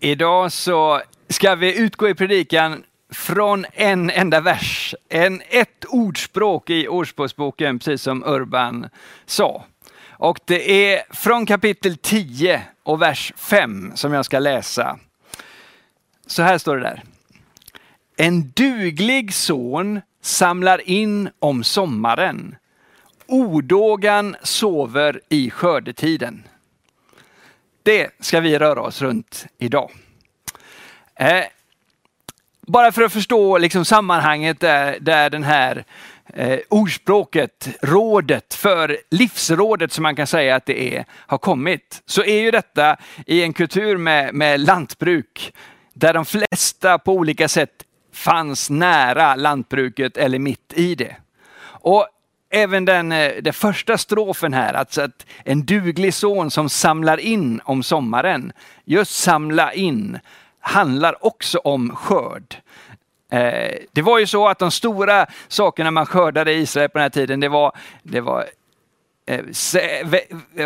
Idag så ska vi utgå i predikan från en enda vers, en, ett ordspråk i Ordspråksboken, precis som Urban sa. Och det är från kapitel 10 och vers 5 som jag ska läsa. Så här står det där. En duglig son samlar in om sommaren. Odågan sover i skördetiden. Det ska vi röra oss runt idag. Eh, bara för att förstå liksom sammanhanget där, där den här eh, ordspråket, rådet för livsrådet som man kan säga att det är, har kommit. Så är ju detta i en kultur med, med lantbruk där de flesta på olika sätt fanns nära lantbruket eller mitt i det. Och även den, eh, den första strofen här, alltså att en duglig son som samlar in om sommaren. Just samla in handlar också om skörd. Eh, det var ju så att de stora sakerna man skördade i Israel på den här tiden, det var, det var eh,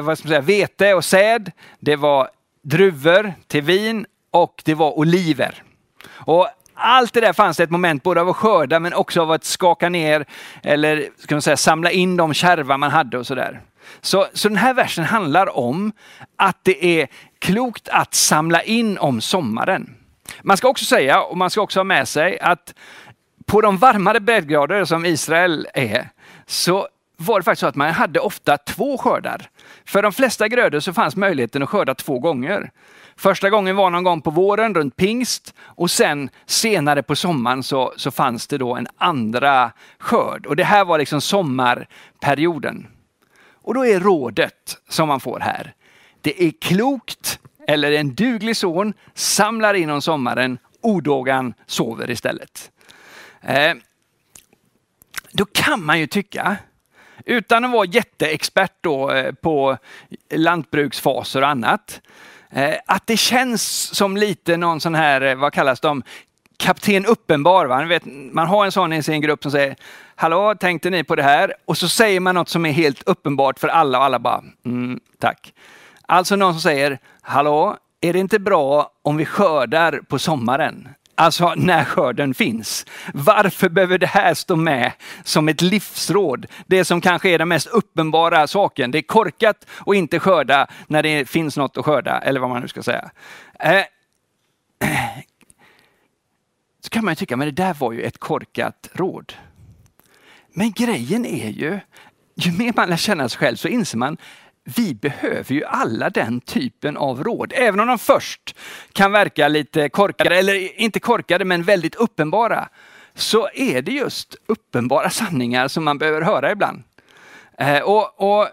vad ska man säga, vete och säd, det var druvor till vin och det var oliver. Och allt det där fanns det ett moment både av att skörda men också av att skaka ner eller ska man säga, samla in de kärvar man hade och sådär. Så, så den här versen handlar om att det är klokt att samla in om sommaren. Man ska också säga, och man ska också ha med sig, att på de varmare breddgrader som Israel är, så var det faktiskt så att man hade ofta två skördar. För de flesta grödor så fanns möjligheten att skörda två gånger. Första gången var någon gång på våren runt pingst och sen senare på sommaren så, så fanns det då en andra skörd. Och det här var liksom sommarperioden. Och då är rådet som man får här. Det är klokt, eller en duglig son samlar in om sommaren, odågan sover istället. Eh, då kan man ju tycka, utan att vara jätteexpert då eh, på lantbruksfaser och annat, Eh, att det känns som lite någon sån här, eh, vad kallas de, kapten uppenbar. Va? Vet, man har en sån i sin grupp som säger, hallå, tänkte ni på det här? Och så säger man något som är helt uppenbart för alla och alla bara, mm, tack. Alltså någon som säger, hallå, är det inte bra om vi skördar på sommaren? Alltså när skörden finns. Varför behöver det här stå med som ett livsråd? Det som kanske är den mest uppenbara saken. Det är korkat att inte skörda när det finns något att skörda, eller vad man nu ska säga. Eh, så kan man tycka, men det där var ju ett korkat råd. Men grejen är ju, ju mer man lär känna sig själv så inser man, vi behöver ju alla den typen av råd. Även om de först kan verka lite korkade, eller inte korkade men väldigt uppenbara. Så är det just uppenbara sanningar som man behöver höra ibland. Eh, och, och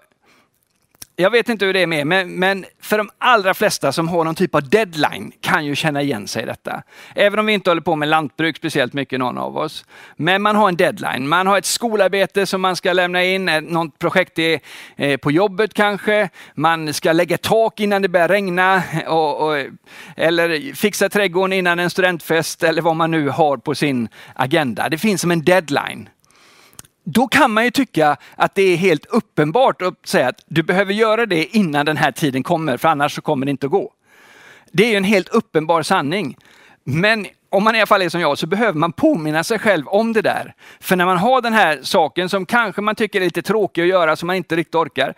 jag vet inte hur det är med men, men för de allra flesta som har någon typ av deadline kan ju känna igen sig i detta. Även om vi inte håller på med lantbruk speciellt mycket någon av oss. Men man har en deadline. Man har ett skolarbete som man ska lämna in, eh, något projekt är, eh, på jobbet kanske. Man ska lägga tak innan det börjar regna eh, och, och, eller fixa trädgården innan en studentfest eller vad man nu har på sin agenda. Det finns som en deadline då kan man ju tycka att det är helt uppenbart att säga att du behöver göra det innan den här tiden kommer, för annars så kommer det inte att gå. Det är ju en helt uppenbar sanning. Men om man i alla fall är som jag så behöver man påminna sig själv om det där. För när man har den här saken som kanske man tycker är lite tråkig att göra, som man inte riktigt orkar,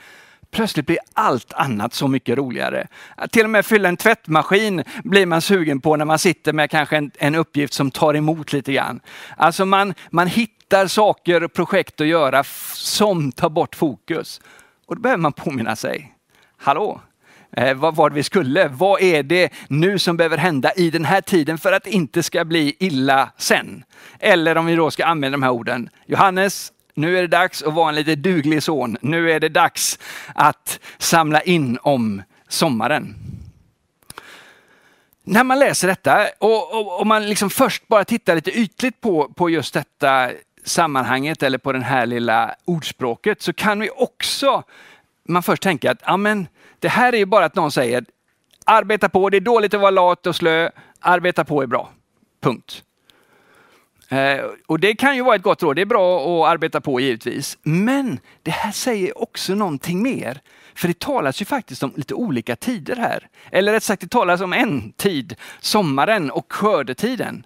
plötsligt blir allt annat så mycket roligare. Att till och med fylla en tvättmaskin blir man sugen på när man sitter med kanske en, en uppgift som tar emot lite grann. Alltså man, man hittar saker och projekt att göra som tar bort fokus. Och då behöver man påminna sig. Hallå, Eh, vad var det vi skulle? Vad är det nu som behöver hända i den här tiden för att det inte ska bli illa sen? Eller om vi då ska använda de här orden. Johannes, nu är det dags att vara en lite duglig son. Nu är det dags att samla in om sommaren. När man läser detta och, och, och man liksom först bara tittar lite ytligt på, på just detta sammanhanget eller på det här lilla ordspråket så kan vi också man först tänka att amen, det här är ju bara att någon säger arbeta på, det är dåligt att vara lat och slö, arbeta på är bra. Punkt. Eh, och det kan ju vara ett gott råd, det är bra att arbeta på givetvis. Men det här säger också någonting mer. För det talas ju faktiskt om lite olika tider här. Eller rätt sagt, det talas om en tid, sommaren och skördetiden.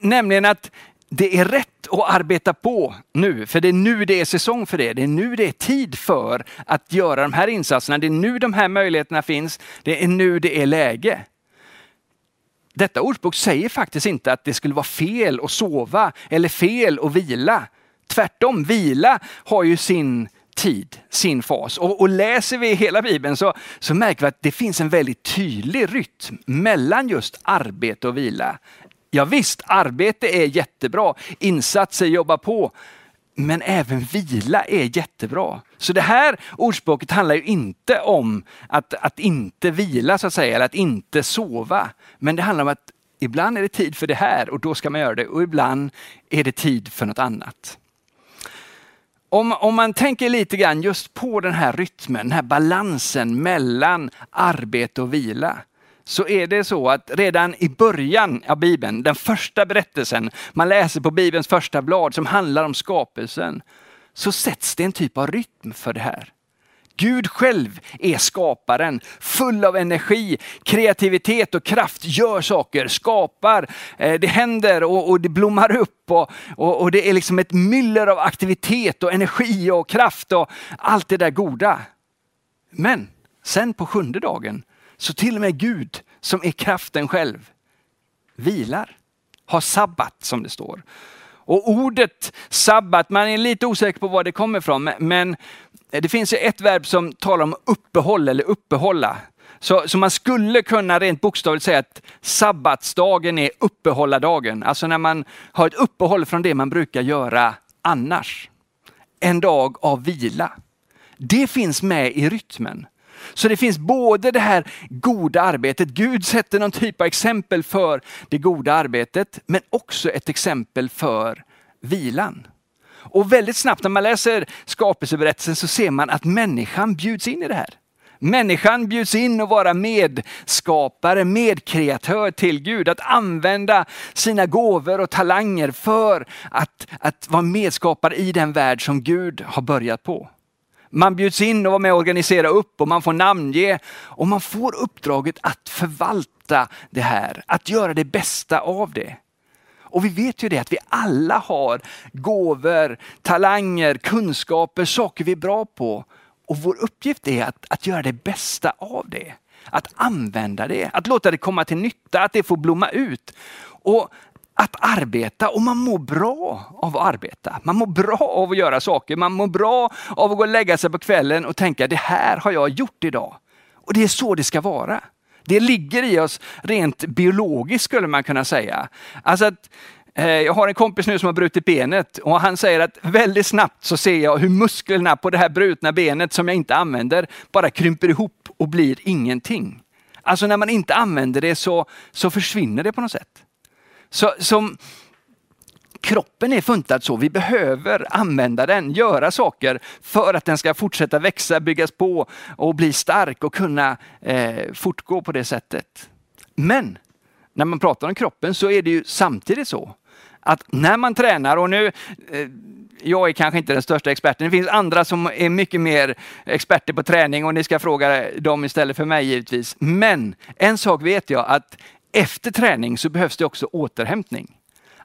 Nämligen att det är rätt att arbeta på nu, för det är nu det är säsong för det. Det är nu det är tid för att göra de här insatserna. Det är nu de här möjligheterna finns. Det är nu det är läge. Detta ordspråk säger faktiskt inte att det skulle vara fel att sova eller fel att vila. Tvärtom, vila har ju sin tid, sin fas. Och, och, läser vi hela Bibeln så, så märker vi att det finns en väldigt tydlig rytm mellan just arbete och vila. Ja, visst, arbete är jättebra, insatser, jobba på. Men även vila är jättebra. Så det här ordspråket handlar ju inte om att, att inte vila så att säga, eller att inte sova. Men det handlar om att ibland är det tid för det här och då ska man göra det och ibland är det tid för något annat. Om, om man tänker lite grann just på den här rytmen, den här balansen mellan arbete och vila så är det så att redan i början av Bibeln, den första berättelsen, man läser på Bibelns första blad som handlar om skapelsen, så sätts det en typ av rytm för det här. Gud själv är skaparen, full av energi, kreativitet och kraft, gör saker, skapar, eh, det händer och, och det blommar upp och, och, och, det är liksom ett myller av aktivitet och energi och kraft och allt det där goda. Men sen på sjunde dagen så till och med Gud som är kraften själv vilar, har sabbat som det står. Och ordet sabbat, man är lite osäker på var det kommer ifrån, men det finns ett verb som talar om uppehåll eller uppehålla. Så, så man skulle kunna rent bokstavligt säga att sabbatsdagen är uppehållardagen. Alltså när man har ett uppehåll från det man brukar göra annars. En dag av vila. Det finns med i rytmen. Så det finns både det här goda arbetet, Gud sätter någon typ av exempel för det goda arbetet, men också ett exempel för vilan. Och väldigt snabbt när man läser skapelseberättelsen så ser man att människan bjuds in i det här. Människan bjuds in att vara medskapare, medkreatör till Gud. Att använda sina gåvor och talanger för att, att vara medskapare i den värld som Gud har börjat på. Man bjuds in och var med och organisera upp och man får namnge och man får uppdraget att förvalta det här, att göra det bästa av det. Och vi vet ju det att vi alla har gåvor, talanger, kunskaper, saker vi är bra på. Och vår uppgift är att, att göra det bästa av det. Att använda det, att låta det komma till nytta, att det får blomma ut. Och att arbeta och man mår bra av att arbeta. Man mår bra av att göra saker. Man mår bra av att gå och lägga sig på kvällen och tänka det här har jag gjort idag. Och det är så det ska vara. Det ligger i oss rent biologiskt skulle man kunna säga. Alltså att, eh, jag har en kompis nu som har brutit benet och han säger att väldigt snabbt så ser jag hur musklerna på det här brutna benet som jag inte använder bara krymper ihop och blir ingenting. Alltså när man inte använder det så, så försvinner det på något sätt. Så, som, kroppen är funtad så. Vi behöver använda den, göra saker för att den ska fortsätta växa, byggas på och bli stark och kunna eh, fortgå på det sättet. Men när man pratar om kroppen så är det ju samtidigt så att när man tränar och nu eh, jag är kanske inte den största experten. Det finns andra som är mycket mer experter på träning och ni ska fråga dem istället för mig givetvis. Men en sak vet jag att efter träning så behövs det också återhämtning.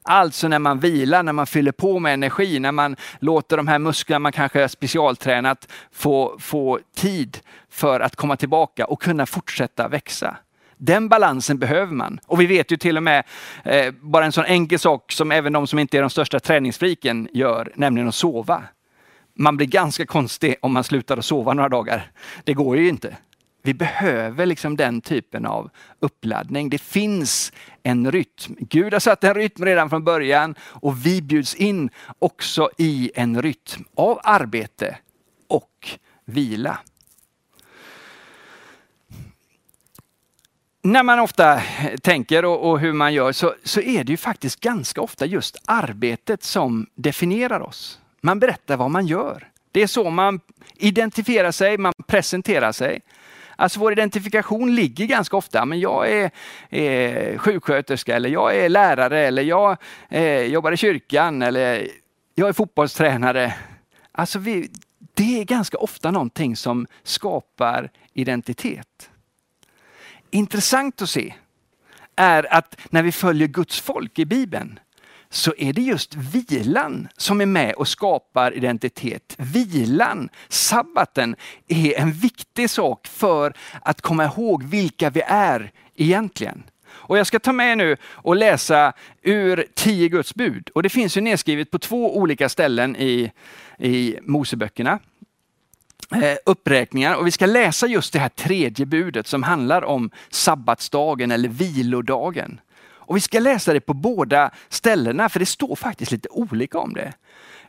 Alltså när man vilar, när man fyller på med energi, när man låter de här musklerna man kanske har specialtränat få, få tid för att komma tillbaka och kunna fortsätta växa. Den balansen behöver man. Och vi vet ju till och med eh, bara en sån enkel sak som även de som inte är de största träningsfriken gör, nämligen att sova. Man blir ganska konstig om man slutar att sova några dagar. Det går ju inte. Vi behöver liksom den typen av uppladdning. Det finns en rytm. Gud har satt en rytm redan från början och vi bjuds in också i en rytm av arbete och vila. När man ofta tänker och, och hur man gör så, så är det ju faktiskt ganska ofta just arbetet som definierar oss. Man berättar vad man gör. Det är så man identifierar sig, man presenterar sig. Alltså vår identifikation ligger ganska ofta, men jag är, är sjuksköterska eller jag är lärare eller jag eh, jobbar i kyrkan eller jag är fotbollstränare. Alltså vi, det är ganska ofta någonting som skapar identitet. Intressant att se är att när vi följer Guds folk i Bibeln så är det just vilan som är med och skapar identitet. Vilan, sabbaten, är en viktig sak för att komma ihåg vilka vi är egentligen. Och jag ska ta med nu och läsa ur tio Guds bud. Och det finns ju nedskrivet på två olika ställen i, i Moseböckerna. Eh, uppräkningar och vi ska läsa just det här tredje budet som handlar om sabbatsdagen eller vilodagen. Och vi ska läsa det på båda ställena för det står faktiskt lite olika om det.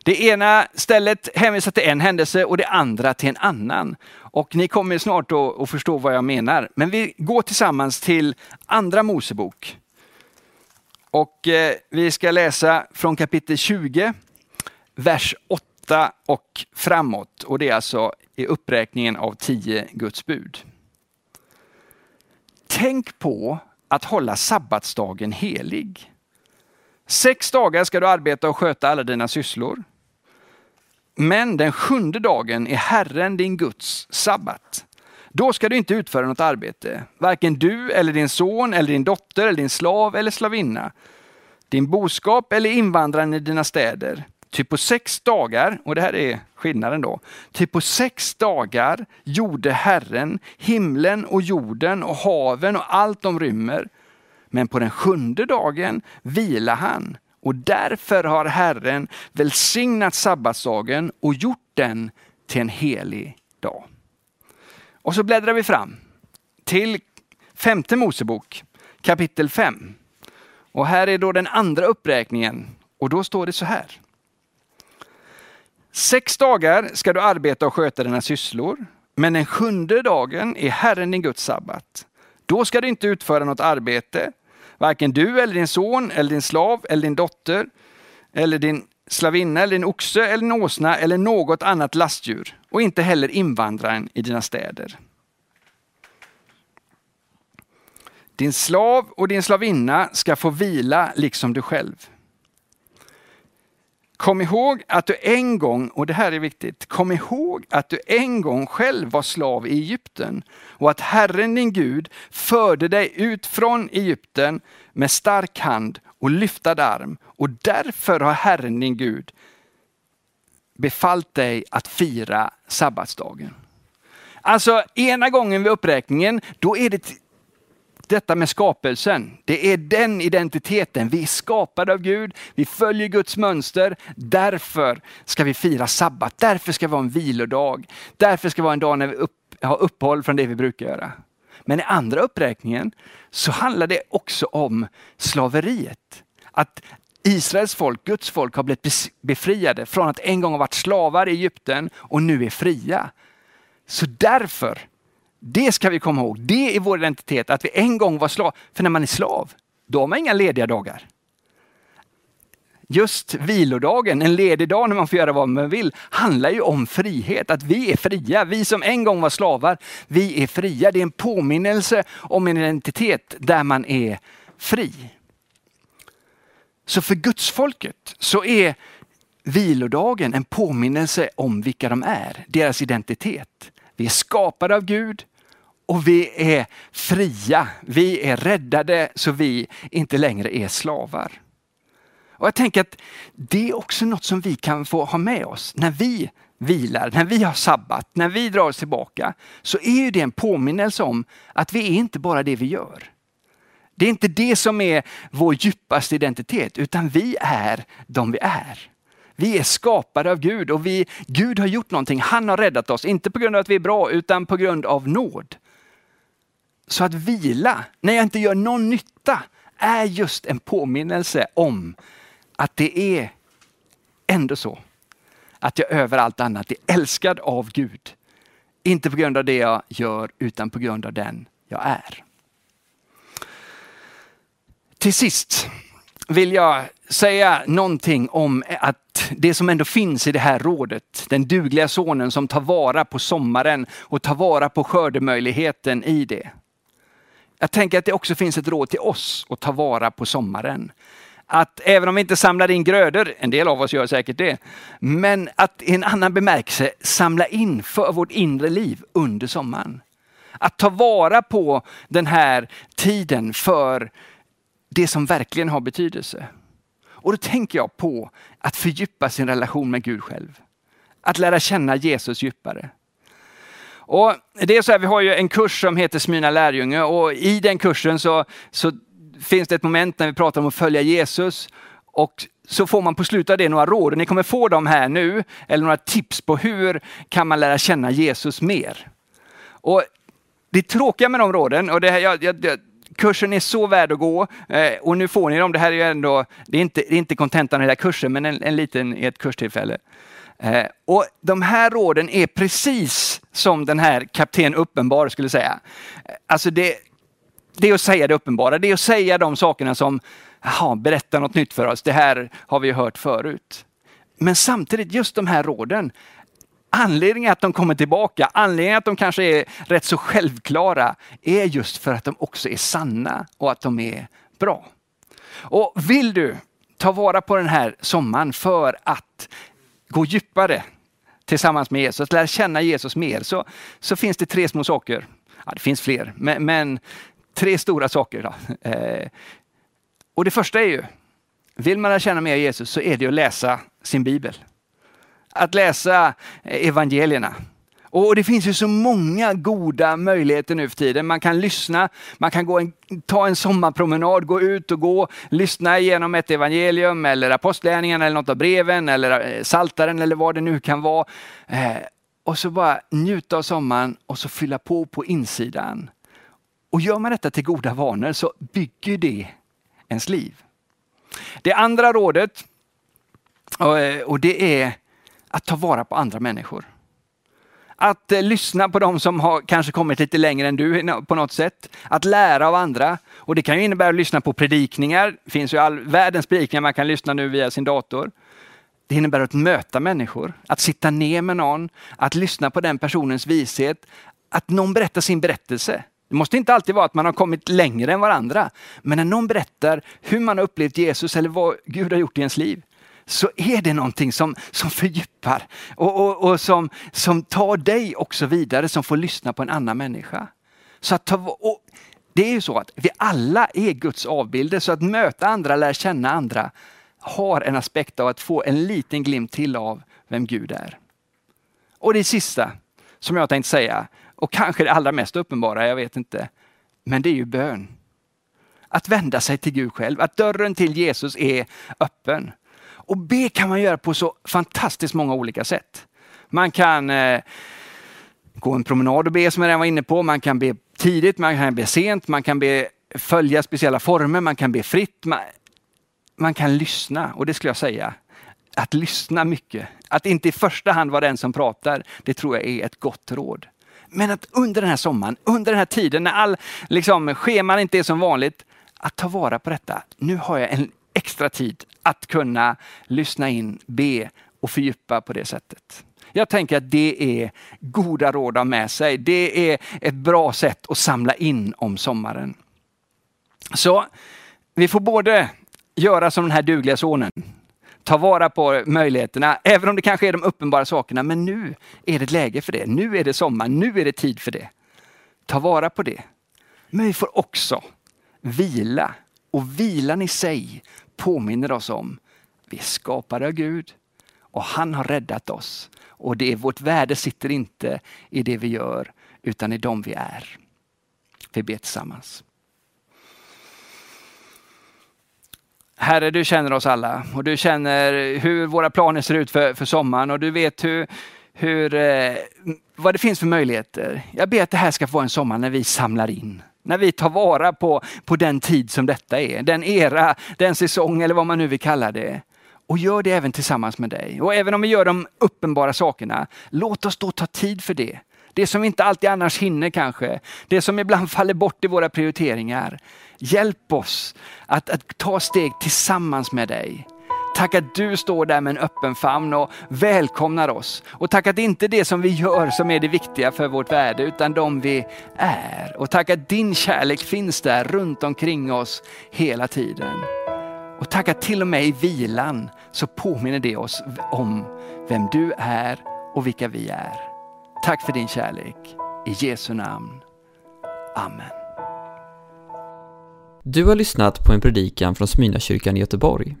Det ena stället hänvisar till en händelse och det andra till en annan. Och ni kommer snart att förstå vad jag menar. Men vi går tillsammans till andra Mosebok. Och eh, vi ska läsa från kapitel 20, vers 8 och framåt. Och det är alltså i uppräkningen av tio Guds bud. Tänk på att hålla sabbatsdagen helig. Sex dagar ska du arbeta och sköta alla dina sysslor. Men den sjunde dagen är Herren din Guds sabbat. Då ska du inte utföra något arbete, varken du eller din son eller din dotter eller din slav eller slavinna, din boskap eller invandraren i dina städer. Ty på sex dagar, och det här är skillnaden då, ty på sex dagar gjorde Herren himlen och jorden och haven och allt de rymmer. Men på den sjunde dagen vila han och därför har Herren välsignat sabbatsdagen och gjort den till en helig dag. Och så bläddrar vi fram till femte Mosebok kapitel 5. Och här är då den andra uppräkningen och då står det så här. Sex dagar ska du arbeta och sköta dina sysslor, men den sjunde dagen är Herren din Guds sabbat. Då ska du inte utföra något arbete, varken du eller din son eller din slav eller din dotter eller din slavinna eller din oxe eller din åsna eller något annat lastdjur och inte heller invandraren i dina städer. Din slav och din slavinna ska få vila liksom du själv. Kom ihåg att du en gång, och det här är viktigt, kom ihåg att du en gång själv var slav i Egypten och att Herren din Gud förde dig ut från Egypten med stark hand och lyftad arm och därför har Herren din Gud befallt dig att fira sabbatsdagen. Alltså ena gången vid uppräkningen, då är det detta med skapelsen, det är den identiteten. Vi är skapade av Gud, vi följer Guds mönster. Därför ska vi fira sabbat, därför ska vi ha en vilodag. Därför ska vi ha en dag när vi upp, har uppehåll från det vi brukar göra. Men i andra uppräkningen så handlar det också om slaveriet. Att Israels folk, Guds folk, har blivit befriade från att en gång ha varit slavar i Egypten och nu är fria. Så därför det ska vi komma ihåg. Det är vår identitet, att vi en gång var slav. För när man är slav, då har man inga lediga dagar. Just vilodagen, en ledig dag när man får göra vad man vill, handlar ju om frihet. Att vi är fria. Vi som en gång var slavar, vi är fria. Det är en påminnelse om en identitet där man är fri. Så för gudsfolket så är vilodagen en påminnelse om vilka de är, deras identitet. Vi är skapade av Gud och vi är fria. Vi är räddade så vi inte längre är slavar. Och Jag tänker att det är också något som vi kan få ha med oss när vi vilar, när vi har sabbat, när vi drar oss tillbaka. Så är det en påminnelse om att vi är inte bara det vi gör. Det är inte det som är vår djupaste identitet, utan vi är de vi är. Vi är skapade av Gud och vi, Gud har gjort någonting. Han har räddat oss, inte på grund av att vi är bra, utan på grund av nåd. Så att vila, när jag inte gör någon nytta, är just en påminnelse om att det är ändå så att jag över allt annat är älskad av Gud. Inte på grund av det jag gör, utan på grund av den jag är. Till sist vill jag säga någonting om att det som ändå finns i det här rådet, den dugliga sonen som tar vara på sommaren och tar vara på skördemöjligheten i det. Jag tänker att det också finns ett råd till oss att ta vara på sommaren. Att även om vi inte samlar in grödor, en del av oss gör säkert det, men att i en annan bemärkelse samla in för vårt inre liv under sommaren. Att ta vara på den här tiden för det som verkligen har betydelse. Och då tänker jag på att fördjupa sin relation med Gud själv. Att lära känna Jesus djupare. Och det är så här, vi har ju en kurs som heter Smyrna lärjunge och i den kursen så, så finns det ett moment när vi pratar om att följa Jesus. Och så får man på slutet av det några råd. Ni kommer få dem här nu, eller några tips på hur kan man lära känna Jesus mer. Och det tråkiga med de råden, och det här, jag, jag, kursen är så värd att gå eh, och nu får ni dem. Det här är ju ändå, det är inte, det är inte kontentan i hela kursen, men en, en liten i ett kurstillfälle. Eh, och de här råden är precis som den här kapten Uppenbar skulle säga. Eh, alltså det, det är att säga det uppenbara, det är att säga de sakerna som, jaha, berätta något nytt för oss, det här har vi hört förut. Men samtidigt, just de här råden, Anledningen att de kommer tillbaka, anledningen att de kanske är rätt så självklara, är just för att de också är sanna och att de är bra. Och vill du ta vara på den här sommaren för att gå djupare tillsammans med Jesus, lära känna Jesus mer, så, så finns det tre små saker. Ja, det finns fler, men, men tre stora saker. Eh, och det första är ju, vill man lära känna mer Jesus så är det att läsa sin bibel att läsa eh, evangelierna. Och det finns ju så många goda möjligheter nu för tiden. Man kan lyssna, man kan gå en, ta en sommarpromenad, gå ut och gå, lyssna igenom ett evangelium eller apostlärningarna eller något av breven eller eh, saltaren eller vad det nu kan vara. Eh, och så bara njuta av sommaren och så fylla på på insidan. Och gör man detta till goda vanor så bygger det ens liv. Det andra rådet, och eh, det är att ta vara på andra människor. Att eh, lyssna på dem som har kanske kommit lite längre än du på något sätt. Att lära av andra. Och det kan ju innebära att lyssna på predikningar. Det finns ju all världens predikningar man kan lyssna nu via sin dator. Det innebär att möta människor, att sitta ner med någon, att lyssna på den personens vishet, att någon berättar sin berättelse. Det måste inte alltid vara att man har kommit längre än varandra, men när någon berättar hur man har upplevt Jesus eller vad Gud har gjort i ens liv, så är det någonting som, som fördjupar och, och, och som, som tar dig också vidare, som får lyssna på en annan människa. Så att ta, och det är ju så att vi alla är Guds avbilder, så att möta andra, lära känna andra, har en aspekt av att få en liten glimt till av vem Gud är. Och det sista som jag tänkte säga, och kanske det allra mest uppenbara, jag vet inte, men det är ju bön. Att vända sig till Gud själv, att dörren till Jesus är öppen. Och be kan man göra på så fantastiskt många olika sätt. Man kan eh, gå en promenad och be som jag redan var inne på. Man kan be tidigt, man kan be sent, man kan be följa speciella former, man kan be fritt. Man, man kan lyssna och det skulle jag säga, att lyssna mycket. Att inte i första hand vara den som pratar, det tror jag är ett gott råd. Men att under den här sommaren, under den här tiden när all liksom, scheman inte är som vanligt, att ta vara på detta. Nu har jag en extra tid att kunna lyssna in, be och fördjupa på det sättet. Jag tänker att det är goda råd att med sig. Det är ett bra sätt att samla in om sommaren. Så vi får både göra som den här dugliga sonen, ta vara på möjligheterna, även om det kanske är de uppenbara sakerna. Men nu är det läge för det. Nu är det sommar, nu är det tid för det. Ta vara på det. Men vi får också vila. Och vilan i sig påminner oss om vi är skapade av Gud och han har räddat oss. Och det är, vårt värde sitter inte i det vi gör utan i dem vi är. Vi ber tillsammans. Herre, du känner oss alla och du känner hur våra planer ser ut för, för sommaren och du vet hur, hur, eh, vad det finns för möjligheter. Jag ber att det här ska få vara en sommar när vi samlar in. När vi tar vara på, på den tid som detta är, den era, den säsong eller vad man nu vill kalla det. Och gör det även tillsammans med dig. Och även om vi gör de uppenbara sakerna, låt oss då ta tid för det. det som vi inte alltid annars hinner kanske, det som ibland faller bort i våra prioriteringar. Hjälp oss att, att ta steg tillsammans med dig. Tack att du står där med en öppen famn och välkomnar oss. Och tack att det inte är det som vi gör som är det viktiga för vårt värde, utan de vi är. Och tack att din kärlek finns där runt omkring oss hela tiden. Och tack att till och med i vilan så påminner det oss om vem du är och vilka vi är. Tack för din kärlek. I Jesu namn. Amen. Du har lyssnat på en predikan från Smyrnakyrkan i Göteborg.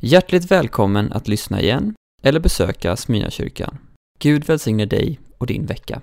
Hjärtligt välkommen att lyssna igen eller besöka Smyrnakyrkan. Gud välsigne dig och din vecka.